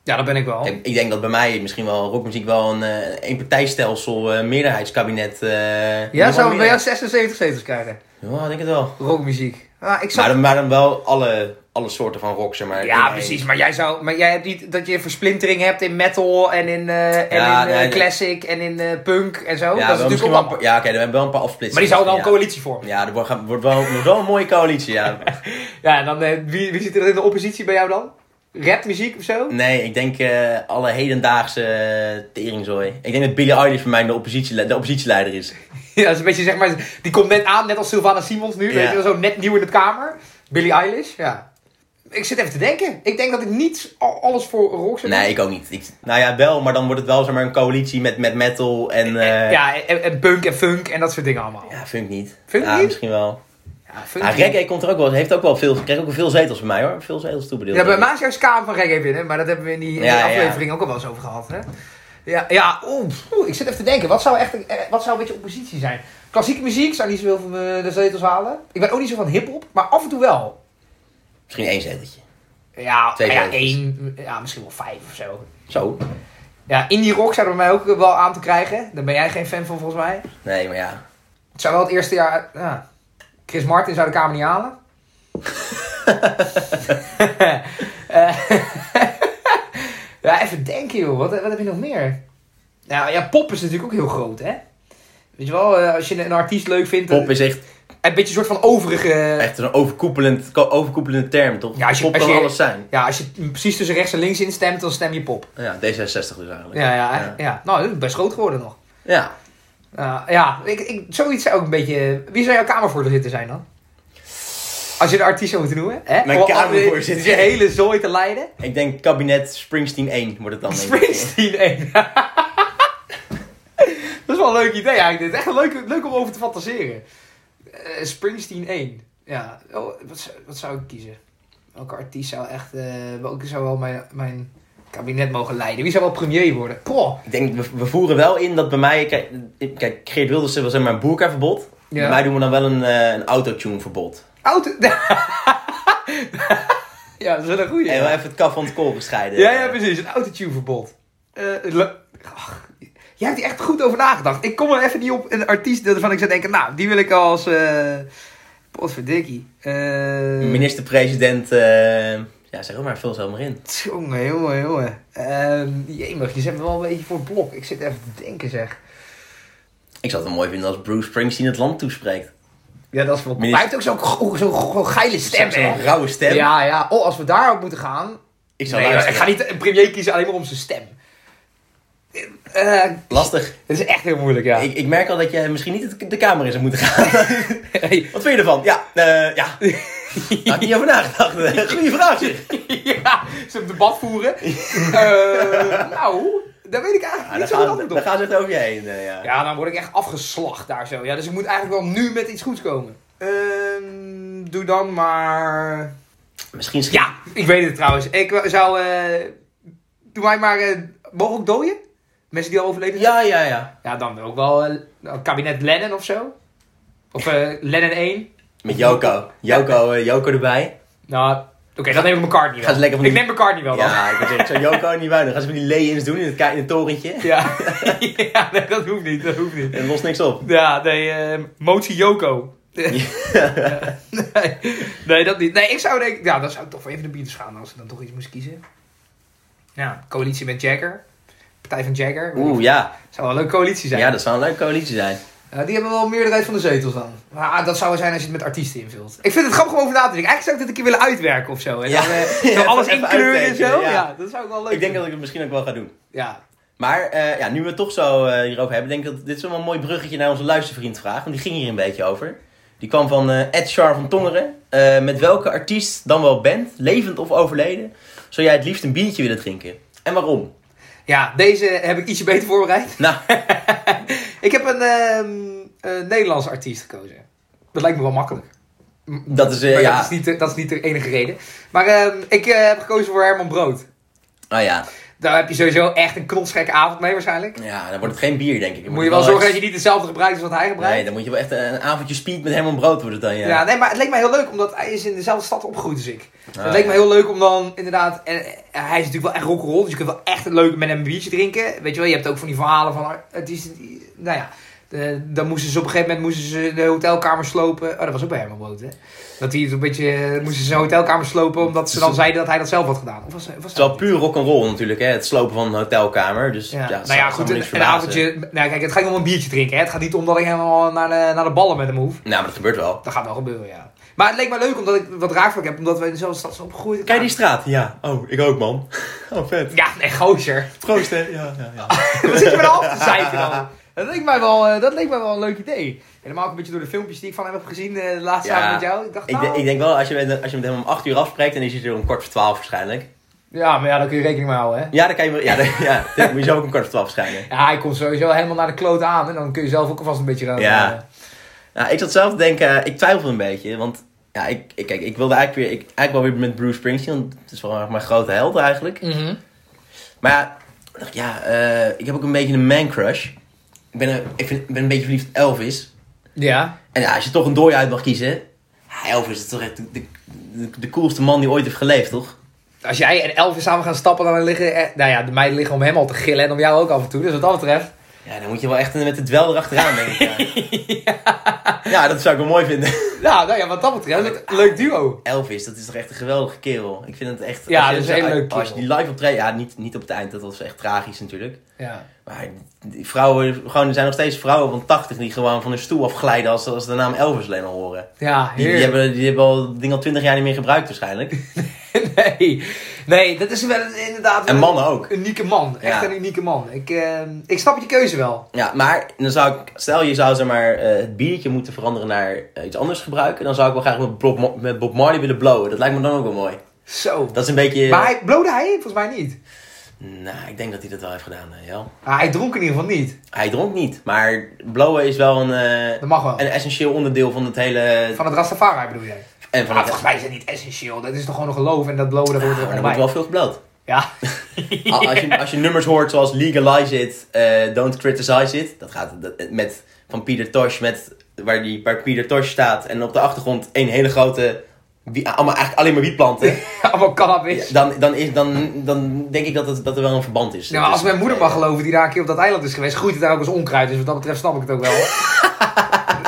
Ja, dat ben ik wel. Ik, ik denk dat bij mij misschien wel rockmuziek wel een eh eenpartijstelsel, eh meerderheidskabinet... eh, Ja, zou we bij jou meer- 76 zetels krijgen? Ja, ik denk het wel. Rockmuziek. Ah, ik zou... Maar dan, maar dan wel alle, alle soorten van rock, zeg maar. Ja, precies. Maar jij, zou, maar jij hebt niet dat je versplintering hebt in metal en in, en Ja, in nee, classic en in punk en zo. Ja, dat is natuurlijk ook wel een ja oké, hebben we wel een paar Maar afsplitsingen. die zouden dan een coalitie vormen. Ja, er wordt, wordt, wel, wordt wel een mooie coalitie, ja. Ja, en dan, wie, wie zit er in de oppositie bij jou dan? Rapmuziek of zo? Nee, ik denk eh, alle hedendaagse uh, teringzooi. Ik denk dat Billie Eilish voor mij de, oppositie, de oppositieleider is. Ja, dat is een beetje zeg maar, die komt net aan, net als Sylvana Simons nu. Ja. Weet je zo net nieuw in de kamer. Billie Eilish, ja. Ik zit even te denken. Ik denk dat ik niet al- alles voor rock Nee, ik ook niet. Ik, nou ja, wel, maar dan wordt het wel zeg maar, een coalitie met, met metal en... eh Ja, en, en punk en funk en dat soort dingen allemaal. ja, funk niet. Funk ja, niet? misschien wel. Ja, niet. reggae komt er ook wel, heeft ook wel veel, krijgt ook wel veel zetels van mij hoor. Veel zetels toebedeeld. Ja, bij mij is juist Kamer van reggae binnen, maar dat hebben we in die, in die Ja, ja. aflevering ook al wel eens over gehad. Hè? Ja, ja oeh, oeh, ik zit even te denken. Wat zou, echt, eh, wat zou een beetje oppositie zijn? Klassieke muziek zou niet zoveel van eh, de zetels halen. Ik ben ook niet zo van hip-hop, maar af en toe wel. Misschien één zeteltje. Ja, Twee ja, één, ja, misschien wel vijf of zo. Zo. Ja, indie rock zou er bij mij ook wel aan te krijgen. Daar ben jij geen fan van volgens mij. Nee, maar ja. Het zou wel het eerste jaar... Ja. Chris Martin zou de Kamer niet halen. Ja, even denken joh. Wat, wat heb je nog meer? Nou ja, pop is natuurlijk ook heel groot hè. Weet je wel, eh, als je een artiest leuk vindt... Pop is echt, Een beetje een soort van overige... echt een overkoepelend, ko- overkoepelende term, toch? Ja, als je- Pop als kan je- alles zijn. Ja, als je precies tussen rechts en links instemt, dan stem je pop. Ja, D66 dus eigenlijk. Ja, ja, ja. Ja. Nou, dat is best groot geworden nog. Ja. Ja, ja ik, ik, zoiets zou ook een beetje... Wie zou jouw kamervoorzitter zijn dan? Als je de artiest zou moeten noemen. Hè? Mijn kamervoorzitter. Je hele zooi te leiden. Ik denk kabinet Springsteen 1 wordt het dan. Springsteen 1. dat is wel een leuk idee eigenlijk. Is echt leuk, leuk om over te fantaseren. Eh, Springsteen 1. Ja, oh, wat, zou, wat zou ik kiezen? Welke artiest zou echt... eh, welke zou wel mijn, mijn kabinet mogen leiden? Wie zou wel premier worden? Ik denk, we, we voeren wel in dat bij mij... Kijk, kijk Geert Wilders wil zeg maar een boerkaverbod. Ja. Bij mij doen we dan wel een, eh, een autotune verbod. Auto... ja, dat is wel een goeie. En wel even het kaf van het kool gescheiden. Ja, ja, precies. Een autotune-verbod. Ach, jij hebt hier echt goed over nagedacht. Ik kom er even niet op een artiest waarvan ik zou denken... Nou, die wil ik als... eh potverdikkie. Minister-president... ja, zeg maar, vul ze maar in. Jongen, jongen, jongen. Ehm jemig, je zet me wel een beetje voor het blok. Ik zit even te denken, zeg. Ik zou het wel mooi vinden als Bruce Springsteen het land toespreekt. Ja, dat is wel... Minister- Hij heeft ook zo'n zo, zo, geile stem, Zo'n rauwe stem. Ja, ja. Oh, als we daarop moeten gaan... Ik zou Nee, ik ga niet een premier kiezen alleen maar om zijn stem. Eh, Lastig. het is echt heel moeilijk, ja. Ik, ik merk al dat je misschien niet de- de kamer in zou moeten gaan. Hey, Wat vind je ervan? Ja, eh ja. Had ik niet over nagedacht. Goeie vraag zeg. ja, ze debat voeren. Eh, nou, dat weet ik eigenlijk Ja, niet dan, zo gaan, dan op. gaan ze het over je heen. eh, ja. Ja, dan word ik echt afgeslacht daar zo. Ja, dus ik moet eigenlijk wel nu met iets goeds komen. Ehm, doe dan maar... Misschien schiet... Ja, ik weet het trouwens. Ik zou... eh doe mij maar... eh mogen ook dooien? Mensen die al overleden zijn? Ja, ja, ja. Ja, dan ook wel eh, een kabinet Lennon of zo. Of eh Lennon 1. Met Joko. Joko, eh, Joko erbij. Nou, oké, dan neem ik wel. Gaan ze lekker van Ik neem McCartney wel dan. Ja, ik zeggen, ik zou Joko niet bij. Dan gaan ze van die lay-ins doen in het, in het torentje. Ja, ja nee, dat hoeft niet, dat hoeft niet. En lost niks op. Ja, nee, eh motie Joko. nee, nee, dat niet. Nee, ik zou denk ja, dan zou ik toch even de Beatles gaan als ze dan toch iets moest kiezen. Ja, coalitie met Jagger. Partij van Jagger. Oeh, ja. Zou wel een leuke coalitie zijn. Ja, dat zou een leuke coalitie zijn. Ja, die hebben wel meerderheid van de zetels dan. Maar ah, dat zou wel zijn als je het met artiesten invult. Ik vind het grappig om over na te denken. Eigenlijk zou ik dit een keer willen uitwerken of zo. En dan eh, zo alles inkleuren en zo. ja. Dat zou ik wel leuk Ik denk dat ik het misschien ook wel ga doen. Ja. Maar eh, ja, nu we het toch zo eh, hierover hebben, denk ik dat dit is wel een mooi bruggetje naar onze luistervriend vraag. Want die ging hier een beetje over. Die kwam van eh, Ed Char van Tongeren. Eh, met welke artiest dan wel bent, levend of overleden, zou jij het liefst een biertje willen drinken? En waarom? Ja, deze heb ik ietsje beter voorbereid. Nou, Ik heb een ehm een Nederlandse artiest gekozen. Dat lijkt me wel makkelijk. dat is, eh, ja. dat, is niet, de- dat is niet de enige reden. Maar ehm, ik eh, heb gekozen voor Herman Brood. Oh ja. Daar heb je sowieso echt een knotsgekke avond mee waarschijnlijk. Ja, dan wordt het geen bier, denk ik. Dan moet je wel zorgen dat je niet hetzelfde gebruikt als wat hij gebruikt. Nee, dan moet je wel echt een avondje speed met Herman Brood worden dan, ja. Ja, nee, maar het leek mij heel leuk, omdat hij is in dezelfde stad opgegroeid als ik. Ah, het leek ja. me heel leuk om dan inderdaad... En, eh, hij is natuurlijk wel echt rock'n'roll, dus je kunt wel echt een leuk met hem een biertje drinken. Weet je wel, je hebt ook van die verhalen van... Het is, nou ja, eh, dan moesten ze op een gegeven moment moesten ze de hotelkamer slopen. Oh, dat was ook bij Herman Brood, hè? Dat hij een beetje... eh, moesten zijn hotelkamer slopen, omdat ze dan zeiden dat hij dat zelf had gedaan. Of was, was Het is wel puur rock'n'roll natuurlijk, hè. Het slopen van een hotelkamer. Dus ja, nou ja, goed, me een, een avondje... Nou kijk, het gaat niet om een biertje drinken, hè? Het gaat niet om dat ik helemaal naar de, naar de ballen met hem hoef. Nou, maar dat gebeurt wel. Dat gaat wel gebeuren, ja. Maar het leek mij leuk omdat ik wat raakvlak heb, omdat we in dezelfde stad zijn opgegroeid. Kijk die straat? Ja. Oh, ik ook, man. Oh, vet. Ja, nee, gozer. Proost, hè. Ja, ja, ja. Wat zit je me af te zeiken dan? Dat leek, mij wel, eh, dat leek mij wel een leuk idee. Helemaal ook een beetje door de filmpjes die ik van hem heb gezien eh, de laatste avond met jou. Ik dacht, Ik, nou, ik denk wel, als je, met, als je met hem om 8 uur afspreekt, dan is hij er om kwart voor 12 waarschijnlijk. Ja, maar ja, daar kun je rekening mee houden, hè. Ja, dan kan je, ja, dan, ja, dan moet je zo ook om kwart voor 12 verschijnen. Ja, hij komt sowieso helemaal naar de kloot aan en dan kun je zelf ook alvast een beetje gaan. Ja. eh, Nou, ik zat zelf te denken, ik twijfel een beetje, want ja, ik, ik, kijk, ik wilde eigenlijk weer, ik, eigenlijk wel weer met Bruce Springsteen, want het is wel mijn grote held eigenlijk. mhm. Maar ja, ik ja, ik heb ook een beetje een man crush. Ik ben een, ik vind, ben een beetje verliefd Elvis. Ja. En ja, als je toch een dooi uit mag kiezen, Elvis is toch echt de, de, coolste man die ooit heeft geleefd, toch? Als jij en Elvis samen gaan stappen, dan liggen... nou ja, de meiden liggen om hem al te gillen en om jou ook af en toe. Dus wat dat betreft... Ja, dan moet je wel echt met het dwel erachteraan, denk ik. Ja. ja, dat zou ik wel mooi vinden. Ja, nou ja, wat dat betreft, een leuk duo. Elvis, dat is toch echt een geweldige kerel. Ik vind het echt... Ja, dat is een hele leuke Als je die live optreedt, ja, niet, niet op het eind, dat was echt tragisch natuurlijk. Ja. Maar die vrouwen, gewoon, er zijn nog steeds vrouwen van 80 die gewoon van hun stoel afglijden als, als ze de naam Elvis alleen al horen. Ja, Die, hebben, die hebben al ding al 20 jaar niet meer gebruikt waarschijnlijk. Nee, nee, dat is wel een- inderdaad En een mannen ook. unieke man. Echt Ja. een unieke man. Ik, eh, ik snap je keuze wel. Ja, maar dan zou ik, stel je zou zeg maar, eh, het biertje moeten veranderen naar eh, iets anders gebruiken, dan zou ik wel graag met Bob, met Bob Marley willen blowen. Dat lijkt me dan ook wel mooi. Zo. Dat is een beetje... Maar hij, blode hij? Volgens mij niet. Nou, ik denk dat hij dat wel heeft gedaan, ja. Ah, hij dronk in ieder geval niet. Hij dronk niet, maar blowen is wel een, Dat mag wel. een essentieel onderdeel van het hele... Van het Rastafari bedoel jij? En van het, volgens mij is dat niet essentieel. Dat is toch gewoon een geloof en dat blowen, dat hoort er er wordt wel veel gebloot. Ja. Al- Als je, als je nummers hoort zoals Legalize It, eh, Don't Criticize It. Dat gaat dat- met, van Pieter Tosh, met, waar, die, waar Pieter Tosh staat. En op de achtergrond een hele grote, wie- allemaal, eigenlijk alleen maar wietplanten. Allemaal cannabis. dan, dan, is, dan, dan denk ik dat, het, dat er wel een verband is. Ja, maar als mijn moeder eh, mag geloven, die daar een keer op dat eiland is geweest, groeit het daar ook als onkruid. Dus wat dat betreft snap ik het ook wel.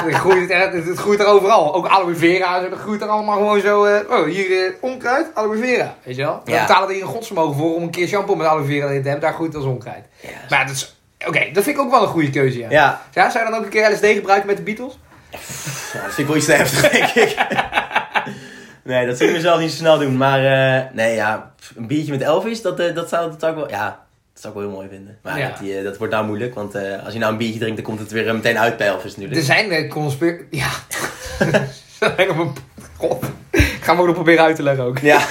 Het, groeit het, het, het groeit er overal. Ook aloe vera, dat groeit er allemaal gewoon zo. eh, oh, hier eh, onkruid, aloe vera. Weet je wel? We Ja. betalen er hier een godsvermogen voor om een keer shampoo met aloe vera in te hebben. Daar groeit het als onkruid. Maar dat is... Oké, dat vind ik ook wel een goede keuze, ja. ja, Ja, zou je dan ook een keer LSD gebruiken met de Beatles? Ja, dat vind ik wel iets te heftig, denk ik. nee, dat zou ik mezelf niet zo snel doen. Maar eh, nee, ja, een biertje met Elvis, dat, dat, zou, dat zou ik wel... Ja, dat zou ik wel heel mooi vinden. Maar Ja. dat, die, eh, dat wordt nou moeilijk, want eh, als je nou een biertje drinkt, dan komt het weer eh, meteen uit bij Elvis natuurlijk. Er zijn conspir... Ja. Zijn op een... God. Ik ga hem ook nog proberen uit te leggen ook. Ja,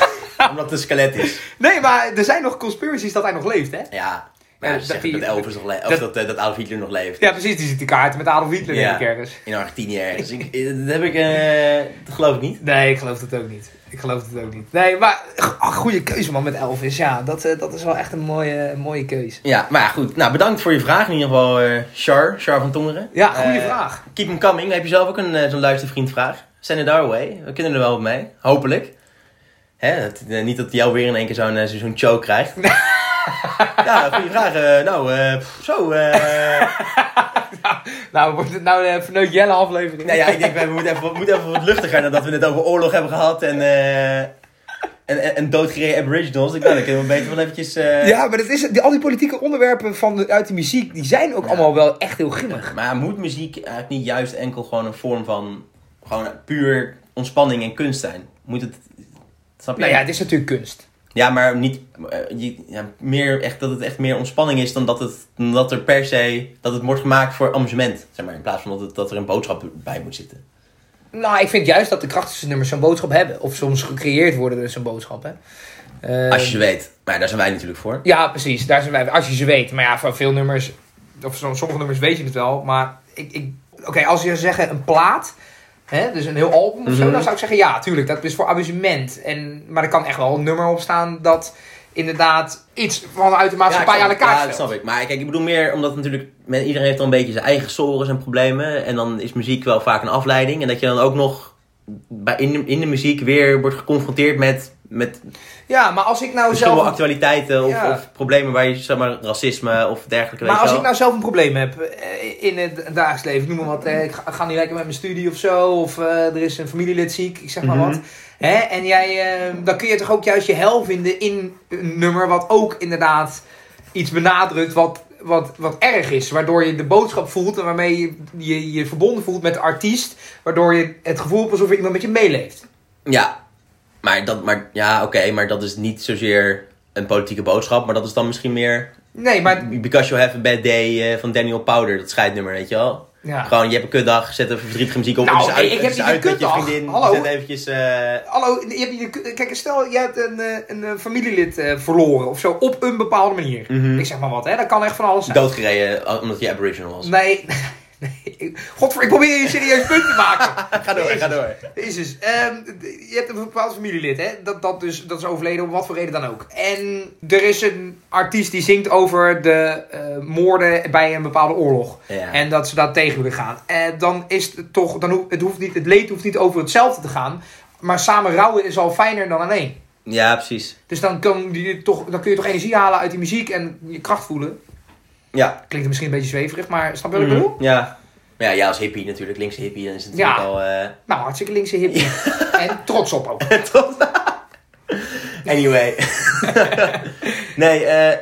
omdat het een skelet is. Nee, maar er zijn nog conspiracies dat hij nog leeft, hè? Ja, Ja, zeggen die- dat Elvis nog leeft. Of dat- dat, eh, dat Adolf Hitler nog leeft. Ja, precies. Die zit die kaarten met Adolf Hitler Ja. denk ik ergens. In Argentinië ergens. ik, eh, dat heb ik... eh, dat geloof ik niet. Nee, ik geloof het ook niet. Ik geloof het ook niet. Nee, maar ach, goede keuze man met Elvis. Ja, dat, dat is wel echt een mooie, een mooie keuze. Ja, maar ja, goed. Nou, bedankt voor je vraag in ieder geval, Char. Char van Tongeren. Ja, goede vraag. Keep them coming. Heb je zelf ook een, zo'n luistervriendvraag? Send it our way. We kunnen er wel wat mee. Hopelijk. Hè, dat, niet dat jou weer in één keer zo'n zo'n choke krijgt. ja, goede vraag. Eh, nou, eh, pff, zo. eh Nou, wordt het nou een verneut Jelle aflevering? nou ja, ik denk, we moeten even, we moeten even wat luchtiger nadat we het over oorlog hebben gehad en, eh en, en, en doodgereden aboriginals. Ik denk, nou, dan kunnen we beter wel eventjes... eh, Ja, maar dat is, die, al die politieke onderwerpen van de, uit de muziek, die zijn ook Ja. allemaal wel echt heel grimmig. Maar moet muziek eigenlijk niet juist enkel gewoon een vorm van gewoon puur ontspanning en kunst zijn? Moet het... Snap je? Nou ja, het is natuurlijk kunst. Ja, maar niet, eh, je- ja, meer echt, dat het echt meer ontspanning is dan dat, het, dan dat er per se, dat het wordt gemaakt voor amusement. Zeg maar, in plaats van dat, het, dat er een boodschap bij moet zitten. Nou, ik vind juist dat de krachtigste nummers zo'n boodschap hebben. Of soms gecreëerd worden door zo'n boodschap, hè. Als je ze weet. Maar daar zijn wij natuurlijk voor. Ja, precies. Daar zijn wij. Als je ze weet. Maar ja, voor veel nummers, of sommige nummers weet je het wel. Maar ik, ik, oké, als je zou zeggen een plaat, hè, dus een heel album of zo, Mhm. dan zou ik zeggen ja, tuurlijk, dat is voor amusement. En, maar er kan echt wel een nummer op staan dat inderdaad iets vanuit de maatschappij ik aan de kaart Ja, dat stelt. snap ik. Maar kijk, ik bedoel meer omdat natuurlijk men, iedereen heeft dan een beetje zijn eigen sores en problemen. En dan is muziek wel vaak een afleiding. En dat je dan ook nog bij, in, de, in de muziek weer wordt geconfronteerd met, met Ja, maar als ik nou zelf... actualiteiten of, Ja. of problemen waar je, zeg maar, racisme of dergelijke, Maar als ik nou zelf een probleem heb eh, in het dagelijks leven, noem maar wat, ik ga, niet lekker met mijn studie of zo, of eh, er is een familielid ziek, ik zeg maar Mhm. wat. Hè? En jij, eh, dan kun je toch ook juist je hel vinden in een nummer wat ook inderdaad iets benadrukt wat, wat, wat erg is. Waardoor je de boodschap voelt en waarmee je je, je verbonden voelt met de artiest. Waardoor je het gevoel hebt alsof er iemand met je meeleeft. Ja, maar dat, maar, ja oké, maar dat is niet zozeer een politieke boodschap, maar dat is dan misschien meer Nee, maar Because You Have a Bad Day eh, van Daniel Powder, dat scheidnummer, weet je wel. Ja. Gewoon, je hebt een kutdag, zet even verdrietige muziek op. Nou, nee, uit, ik heb niet uit een met je kutdag. vriendin. Hallo. Zet eventjes... eh, Hallo, je hebt je, kijk, stel je hebt een, eh, een, eh, familielid eh, verloren of zo op een bepaalde manier. Mhm. Ik zeg maar wat, hè? Dat kan echt van alles zijn. doodgereden omdat je aboriginal was. Nee, nee. Godver, ik probeer je een serieus punt te maken. Ga door, ga door. Jezus. Ehm, je hebt een bepaald familielid, hè? Dat, dat, dus, dat is overleden, om wat voor reden dan ook. En er is een artiest die zingt over de eh, moorden bij een bepaalde oorlog. Ja. En dat ze daar tegen willen gaan. En dan is het toch, dan hoeft, het, hoeft niet, het leed hoeft niet over hetzelfde te gaan. Maar samen rouwen is al fijner dan alleen. ja, precies. Dus dan, kan die toch, dan kun je toch energie halen uit die muziek en je kracht voelen. Ja. Klinkt misschien een beetje zweverig, maar snap je wat ik Mhm. bedoel? Ja. Maar ja, ja, als hippie natuurlijk, linkse hippie, dan is het natuurlijk Ja. al... eh, Nou, hartstikke linkse hippie. En trots op ook. Anyway. nee, eh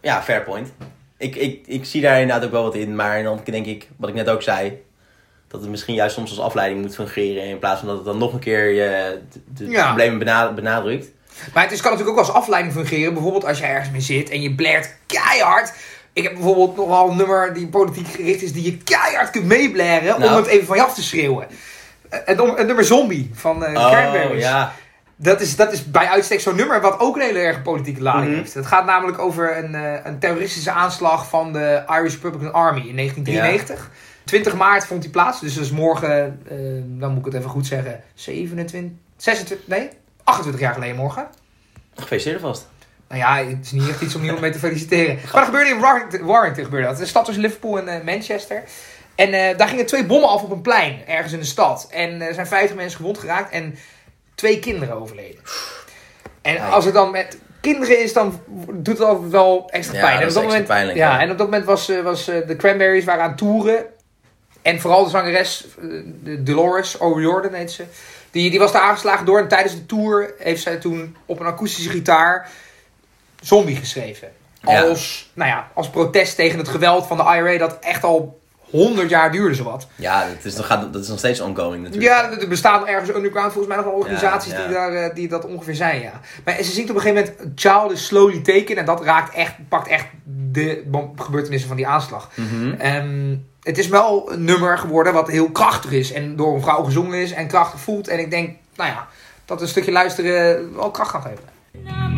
ja, fair point. Ik, ik, ik zie daar inderdaad ook wel wat in, maar dan denk ik, wat ik net ook zei, dat het misschien juist soms als afleiding moet fungeren in plaats van dat het dan nog een keer je de, de Ja. problemen bena- benadrukt. Maar het is, kan natuurlijk ook als afleiding fungeren. Bijvoorbeeld als je ergens mee zit en je blert keihard. Ik heb bijvoorbeeld nog wel een nummer die politiek gericht is... die je keihard kunt meeblaren om Nou. het even van je af te schreeuwen. Eh, num- het nummer Zombie van eh Oh, ja. Dat is, dat is bij uitstek zo'n nummer wat ook een hele erg politieke lading Mhm. heeft. Het gaat namelijk over een, eh, een terroristische aanslag van de Irish Republican Army in 1993. 20 maart vond die plaats, dus dat is morgen, dan moet ik het even goed zeggen, 27, 26, nee, 28 jaar geleden morgen. Gefeliciteerd vast. Nou ja, het is niet echt iets om iemand mee te feliciteren. Maar dat gebeurde in Warrington, Warrington gebeurde dat. De stad tussen Liverpool en eh, Manchester. En eh, daar gingen twee bommen af op een plein, ergens in de stad. En er zijn 50 mensen gewond geraakt en twee kinderen overleden. En als het dan met kinderen is, dan doet het altijd wel extra Ja, pijn. dat en is op dat moment, pijnlijk, ja, ja. en op dat moment was, eh, was eh, de Cranberries waren aan toeren. En vooral de zangeres, eh, de Dolores O'Riordan heet ze. Die, die was daar aangeslagen door. En tijdens de tour heeft zij toen op een akoestische gitaar Zombie geschreven. Ja. Als, nou ja, als protest tegen het geweld van de IRA dat echt al 100 jaar duurde zowat. Ja, dat is, nog, gaat, dat is nog steeds ongoing natuurlijk. Ja, er bestaan ergens underground volgens mij nog wel organisaties Ja, ja. Die, daar, eh, die dat ongeveer zijn, ja. Maar ze zingt op een gegeven moment Child is slowly taken. En dat raakt echt, pakt echt de gebeurtenissen van die aanslag. Mhm. Ehm, het is wel een nummer geworden wat heel krachtig is. En door een vrouw gezongen is en krachtig voelt. En ik denk, nou ja, dat een stukje luisteren wel kracht kan geven.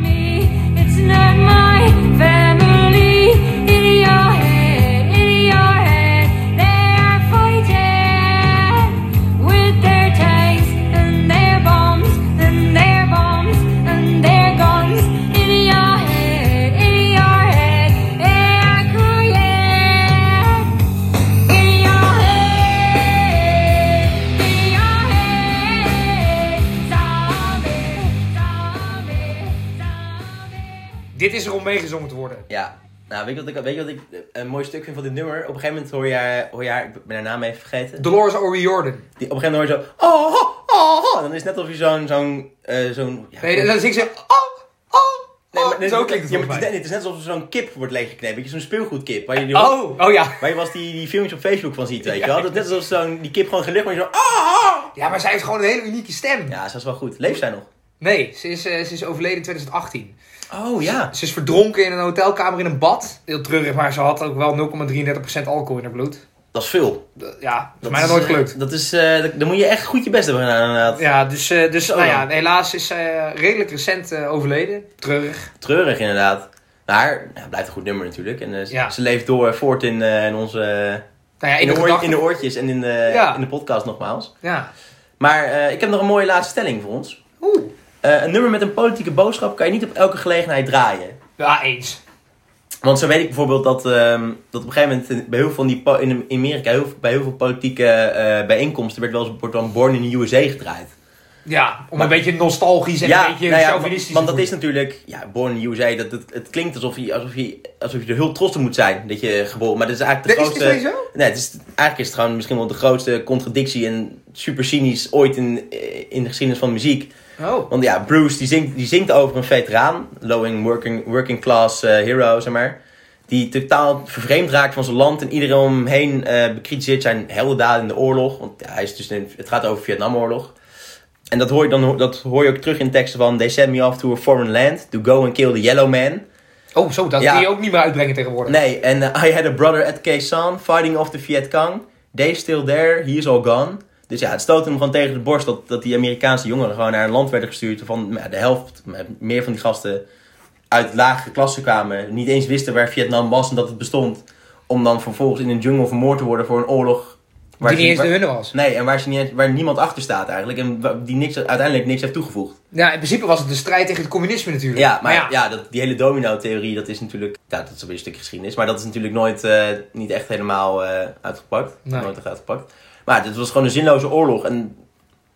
Dit is er om meegezongen te worden. Ja. Nou, weet je wat ik, weet je wat ik een mooi stuk vind van dit nummer? Op een gegeven moment hoor je haar, hoor je haar ik ben haar naam even vergeten. Dolores O'Riordan. Die, op een gegeven moment hoor je zo, oh, oh, oh. En dan is het net alsof je zo'n, zo'n, eh, zo'n... Ja, Nee, dan zingt ze... Oh, oh, Nee, oh. maar- Zo klinkt het ja, maar het, is, net- het is net alsof er zo'n kip wordt leeggeknepen. Weet je, zo'n speelgoedkip. Waar je, die, Oh, oh ja. waar je eens die, die filmpjes op Facebook van ziet, weet je wel. Dat is net alsof zo'n, die kip gewoon gelucht, maar je zo, ah, ah. Ja, maar zij heeft gewoon een hele unieke stem. Ja, ze is wel goed. Leeft zij nog? Nee, ze is, eh, ze is overleden in 2018. Oh, ja. Ze is verdronken in een hotelkamer in een bad. Heel treurig, maar ze had ook wel 0,33% alcohol in haar bloed. Dat is veel. Ja, dat is Dat mij nog nooit eh, gelukt. Dat is, eh, dat- dan moet je echt goed je best hebben gedaan, inderdaad. Ja, dus, eh, dus nou ja, helaas is zij eh, redelijk recent eh, overleden. Treurig. Treurig, inderdaad. Maar, ja, blijft een goed nummer natuurlijk. En eh, ze- Ja. ze leeft door, voort in, eh, in onze... Nou ja, in, de oor- in de oortjes en in de, in de podcast nogmaals. Ja. Maar eh, ik heb nog een mooie laatste stelling voor ons. Oeh. Eh, een nummer met een politieke boodschap kan je niet op elke gelegenheid draaien. Ja, eens. Want zo weet ik bijvoorbeeld dat, ehm, dat op een gegeven moment bij heel veel van die in Amerika, heel, veel- bij heel veel politieke eh, bijeenkomsten, werd wel eens wordt dan Born in the USA gedraaid. Ja, om Maar- een beetje nostalgisch en een beetje nou ja, chauvinistisch want dat is natuurlijk, ja, Born in the USA, dat, het, het klinkt alsof je, alsof, je, alsof je er heel trots op moet zijn dat je geboren Maar dat is eigenlijk de Is, is grootste... dat zo? Nee, het is, eigenlijk is het gewoon misschien wel de grootste contradictie en super cynisch ooit in, in de geschiedenis van muziek. Oh. Want ja, Bruce die zingt, die zingt over een veteraan, lowing working, working class eh, hero, zeg maar. Die totaal vervreemd raakt van zijn land en iedereen om hem heen eh bekritiseert zijn heldendaden in de oorlog. Want ja, hij is dus in, het gaat over Vietnamoorlog. En dat hoor, je dan, dat hoor je ook terug in teksten van They sent me off to a foreign land to go and kill the yellow man. Oh, zo, dat Ja. kun je ook niet meer uitbrengen tegenwoordig. Nee, en eh, I had a brother at Khe Sanh fighting off the Viet Cong. They still there, he is all gone. Dus ja, het stootte hem gewoon tegen de borst dat, dat die Amerikaanse jongeren gewoon naar een land werden gestuurd. Van ja, de helft, meer van die gasten uit lagere klassen kwamen. Niet eens wisten waar Vietnam was en dat het bestond. Om dan vervolgens in een jungle vermoord te worden voor een oorlog. Die ze- niet eens de waar- hunne was. Nee, en waar, ze niet, waar niemand achter staat eigenlijk. En die niks, uiteindelijk niks heeft toegevoegd. Ja, in principe was het de strijd tegen het communisme natuurlijk. Ja, maar ja, dat, die hele domino-theorie, dat is natuurlijk... Ja, dat is weer een stukje geschiedenis. Maar dat is natuurlijk nooit, eh, niet echt helemaal eh, uitgepakt. Nee. Nooit echt uitgepakt. Maar het was gewoon een zinloze oorlog. En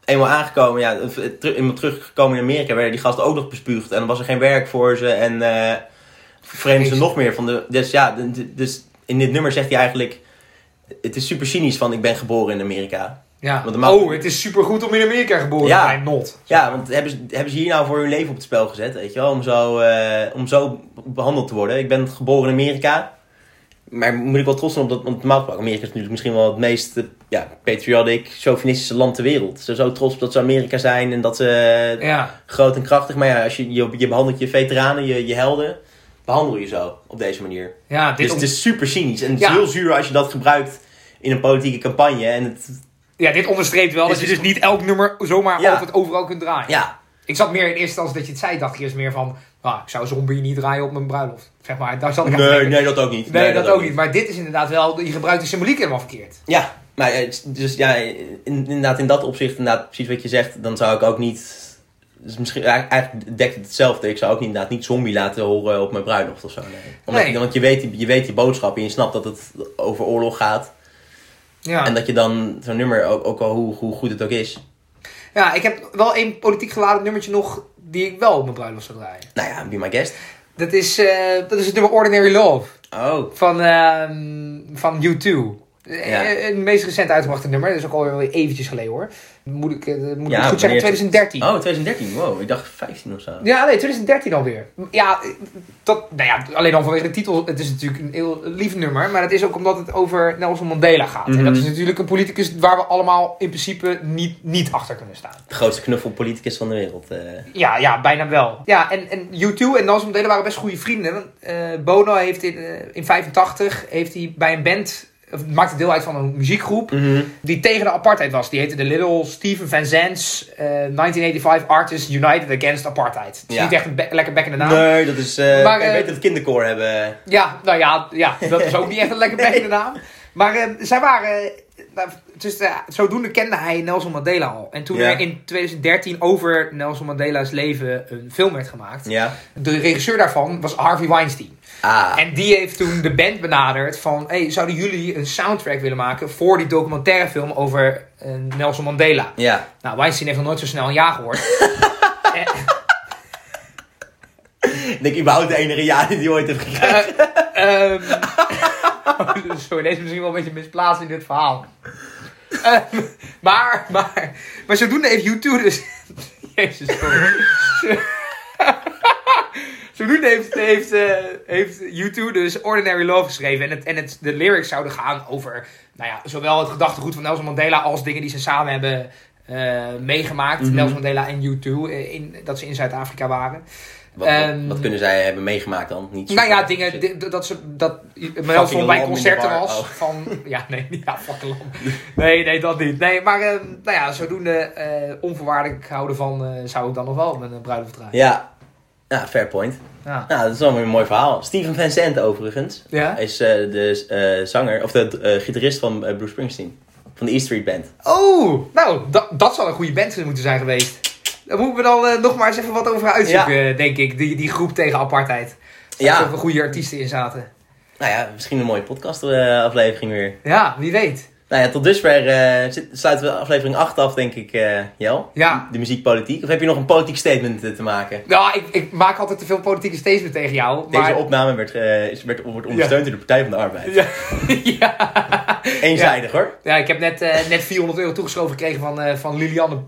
eenmaal aangekomen, ja, eenmaal teruggekomen in Amerika... werden die gasten ook nog bespuugd. En dan was er geen werk voor ze. En eh vreemden ze nog meer van de... Dus ja, dus in dit nummer zegt hij eigenlijk... Het is super cynisch van ik ben geboren in Amerika. Ja. Ma- Oh, het is supergoed om in Amerika geboren Ja. te zijn, not. Ja, want hebben ze, hebben ze hier nou voor hun leven op het spel gezet, weet je wel? Om zo, eh, om zo behandeld te worden. Ik ben geboren in Amerika. Maar moet ik wel trots zijn op dat, normaal gesproken, Amerika is natuurlijk misschien wel het meest, eh, ja, patriotic, chauvinistische land ter wereld. Ze zijn zo trots op dat ze Amerika zijn en dat ze eh, Ja. groot en krachtig. Maar ja, als je, je, je behandelt je veteranen, je, je helden, behandel je zo, op deze manier. Ja, dit Dus om- het is super cynisch en het Ja. is heel zuur als je dat gebruikt in een politieke campagne. En het, ja, dit onderstreept wel dat je dus niet elk nummer zomaar altijd overal kunt draaien. ja, Ik zat meer in eerste instantie dat je het zei, dacht ik eerst meer van... Ah, ik zou zombie niet draaien op mijn bruiloft. Zeg maar, daar zat ik nee, nee, dat ook niet. Nee, dat, ook niet. Maar dit is inderdaad wel... Je gebruikt de symboliek helemaal verkeerd. Ja, maar eh, dus ja, in- inderdaad in dat opzicht, inderdaad precies wat je zegt, dan zou ik ook niet... Dus misschien, eigenlijk- dekt het hetzelfde. Ik zou ook niet, inderdaad niet zombie laten horen op mijn bruiloft of zo. Nee. Omdat, Nee. Want je weet, die- je weet die boodschap en je snapt dat het over oorlog gaat. Ja. En dat je dan zo'n nummer, ook, ook al hoe, hoe goed het ook is. ja, ik heb wel één politiek geladen nummertje nog... die ik wel op mijn bruiloft zou draaien. Nou ja, be my guest. Dat is, eh, dat is het nummer Ordinary Love. Oh, Van, ehm van U2. Eh, Ja. Het meest recent uitgebrachte nummer. Dat is ook alweer eventjes geleden hoor. Moet ik, eh, moet Ja, ik goed zeggen, wanneer- 2013. oh 2013. Wow, ik dacht 15 of zo. Ja, nee, 2013 alweer. Ja, dat, nou ja, alleen al vanwege de titel. Het is natuurlijk een heel lief nummer. Maar het is ook omdat het over Nelson Mandela gaat. En Mhm. dat is natuurlijk een politicus waar we allemaal in principe niet, niet achter kunnen staan. De grootste knuffelpoliticus van de wereld. eh. Ja, ja, bijna wel. Ja, en, en U2 en Nelson Mandela waren best goede vrienden. Eh, Bono heeft in, eh, in 85 heeft hij bij een band... Maakte deel uit van een muziekgroep Mhm. die tegen de apartheid was. Die heette de Little Stephen Van Zandt eh, 1985 Artists United Against Apartheid. Het is Ja. niet echt een be- lekker bekkende naam. Nee, dat is... eh Maar, ik eh, weet dat het kinderkoor hebben. Ja, nou ja, ja, dat is ook niet echt een lekker bekkende naam. Maar eh, zij waren... eh, dus eh, zodoende kende hij Nelson Mandela al. En toen Ja. er in 2013 over Nelson Mandela's leven een film werd gemaakt... Ja. De regisseur daarvan was Harvey Weinstein. Ah. En die heeft toen de band benaderd van... Hey, zouden jullie een soundtrack willen maken voor die documentaire film over eh, Nelson Mandela? Ja. Nou, Weinstein heeft nog nooit zo snel een ja gehoord. Eh, Nee, denk ik überhaupt de enige ja die hij ooit heeft gekregen. Ehm sorry, deze is misschien wel een beetje misplaatst in dit verhaal. Ehm, maar, maar, maar zodoende heeft U2 dus... Jezus, sorry. Zodoende heeft, heeft, eh, heeft U2 dus Ordinary Love geschreven. En, het, en het, de lyrics zouden gaan over nou ja, zowel het gedachtegoed van Nelson Mandela... als dingen die ze samen hebben eh, meegemaakt. Mhm. Nelson Mandela en U2, eh, in, dat ze in Zuid-Afrika waren. Wat, wat, Ehm, wat kunnen zij hebben meegemaakt dan? Niet Nou ja, dingen di- dat ze dat Nelson bij concerten was oh. van ja nee ja fucking lam. nee nee dat niet nee maar eh, nou ja zodoende onvoorwaardelijk houden van zou ik dan nog wel mijn uh, bruiloft draaien. Ja. Ja, fair point. Ja. Nou, dat is wel een mooi verhaal. Steven Van Zandt overigens. Ja? Is eh, de eh, zanger, of de eh, gitarist van Bruce Springsteen. Van de E Street Band. Oh, nou dat, dat zal een goede band moeten zijn geweest. Daar moeten we dan nog maar eens even wat over uitzoeken, denk ik. Die, die groep tegen apartheid. Ja. Er goede artiesten in zaten. Nou ja, misschien een mooie podcast eh, aflevering weer. Ja, wie weet. Nou ja, tot dusver zit- sluiten we aflevering 8 af, denk ik, eh Jel. Ja. De muziekpolitiek. Of heb je nog een politiek statement eh, te maken? Nou, ik, ik maak altijd te veel politieke statements tegen jou. Maar... Deze opname werd, werd, wordt ondersteund door de Partij van de Arbeid. Ja. ja. Eenzijdig hoor. Ja, ik heb net, net 400 euro toegeschoven gekregen van, van Lilianne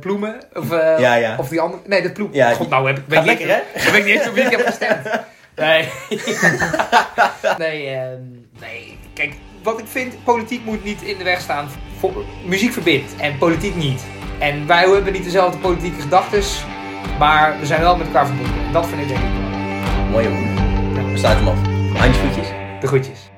Ploemen. Of, Ja, ja. of die andere. Nee, dat Ploem. Ja, God, nou heb ik. weet Gaat niet lekker, eens- Ik niet eens op wie ik heb gestemd. Nee. nee, ehm, nee. Kijk, wat ik vind, politiek moet niet in de weg staan. Voor, muziek verbindt en politiek niet. En wij hebben niet dezelfde politieke gedachten, maar we zijn wel met elkaar verbonden. Dat vind ik denk ik wel. Mooie woorden. We sluiten hem af. Handjesvoetjes. De groetjes.